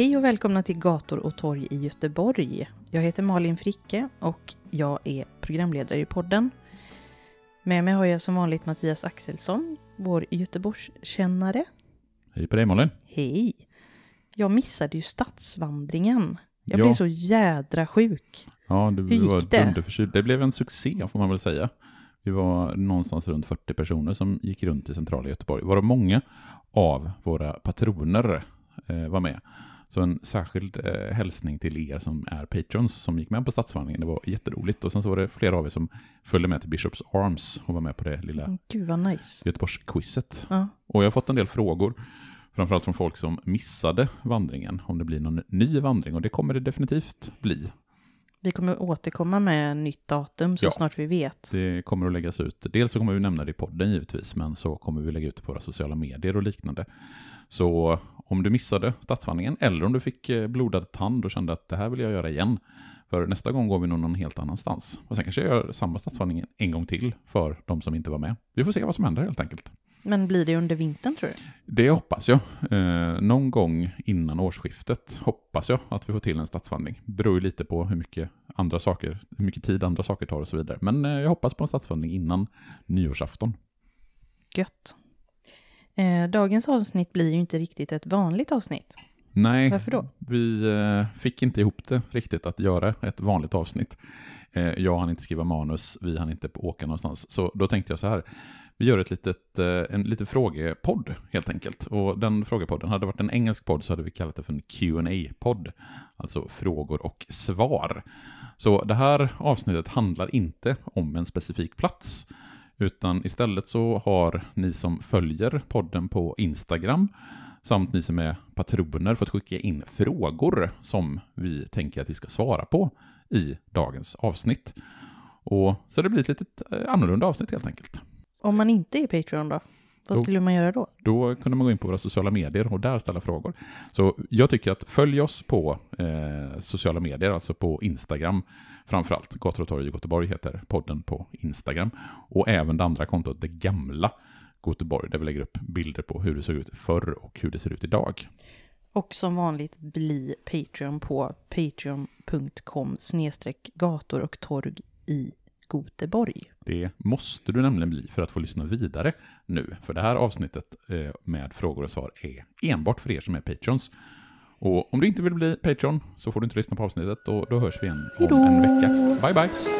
Hej och välkomna till Gator och torg i Göteborg. Jag heter Malin Fricke och jag är programledare i podden. Med mig har jag som vanligt Mattias Axelsson, vår Göteborgskännare. Hej på dig Malin. Hej! Jag missade ju stadsvandringen. Jag Ja. blev så jädra sjuk. Ja, du Hur gick var det? dunderförkyld. Det blev en succé får man väl säga. Vi var någonstans runt 40 personer som gick runt i centrala Göteborg. Varav många av våra patroner eh, var med. Så en särskild eh, hälsning till er som är patrons som gick med på stadsvandringen. Det var jätteroligt. Och sen så var det flera av er som följde med till Bishops Arms och var med på det lilla Gud vad nice. Göteborgsquizet. Ja. Och jag har fått en del frågor, framförallt från folk som missade vandringen, om det blir någon ny vandring. Och det kommer det definitivt bli. Vi kommer återkomma med nytt datum så Ja. snart vi vet. Det kommer att läggas ut. Dels så kommer vi nämna det i podden givetvis, men så kommer vi lägga ut det på våra sociala medier och liknande. Så om du missade stadsvandringen, eller om du fick eh, blodad tand och kände att det här vill jag göra igen, för nästa gång går vi nog någon helt annanstans. Och sen kanske jag gör samma stadsvandring en gång till för de som inte var med. Vi får se vad som händer helt enkelt. Men blir det under vintern tror du? Det hoppas jag. Eh, någon gång innan årsskiftet hoppas jag att vi får till en stadsvandring. Beror ju lite på hur mycket andra saker, hur mycket tid andra saker tar och så vidare. Men eh, jag hoppas på en stadsvandring innan nyårsafton. Gött. Eh, dagens avsnitt blir ju inte riktigt ett vanligt avsnitt. Nej, Varför då? vi eh, fick inte ihop det riktigt att göra ett vanligt avsnitt. Eh, jag hann inte skriva manus, vi hann inte åka någonstans. Så då tänkte jag så här, vi gör ett litet, eh, en liten frågepodd helt enkelt. Och den frågepodden, hade det varit en engelsk podd så hade vi kallat det för en qa podd Alltså frågor och svar. Så det här avsnittet handlar inte om en specifik plats. Utan istället så har ni som följer podden på Instagram samt ni som är patroner fått skicka in frågor som vi tänker att vi ska svara på i dagens avsnitt. Och så det blir ett litet eh, annorlunda avsnitt helt enkelt. Om man inte är Patreon då? Vad Då- skulle man göra då? Då kunde man gå in på våra sociala medier och där ställa frågor. Så jag tycker att följ oss på eh, sociala medier, alltså på Instagram framförallt. Gator och torg i Göteborg heter podden på Instagram. Och även det andra kontot, det gamla Göteborg, där vi lägger upp bilder på hur det såg ut förr och hur det ser ut idag. Och som vanligt bli Patreon på patreon.com snedstreck gator och torg i Göteborg. Det måste du nämligen bli för att få lyssna vidare nu. För det här avsnittet eh, med frågor och svar är enbart för er som är patrons. Och om du inte vill bli patron så får du inte lyssna på avsnittet och då hörs vi igen Hejdå! om en vecka. Bye bye!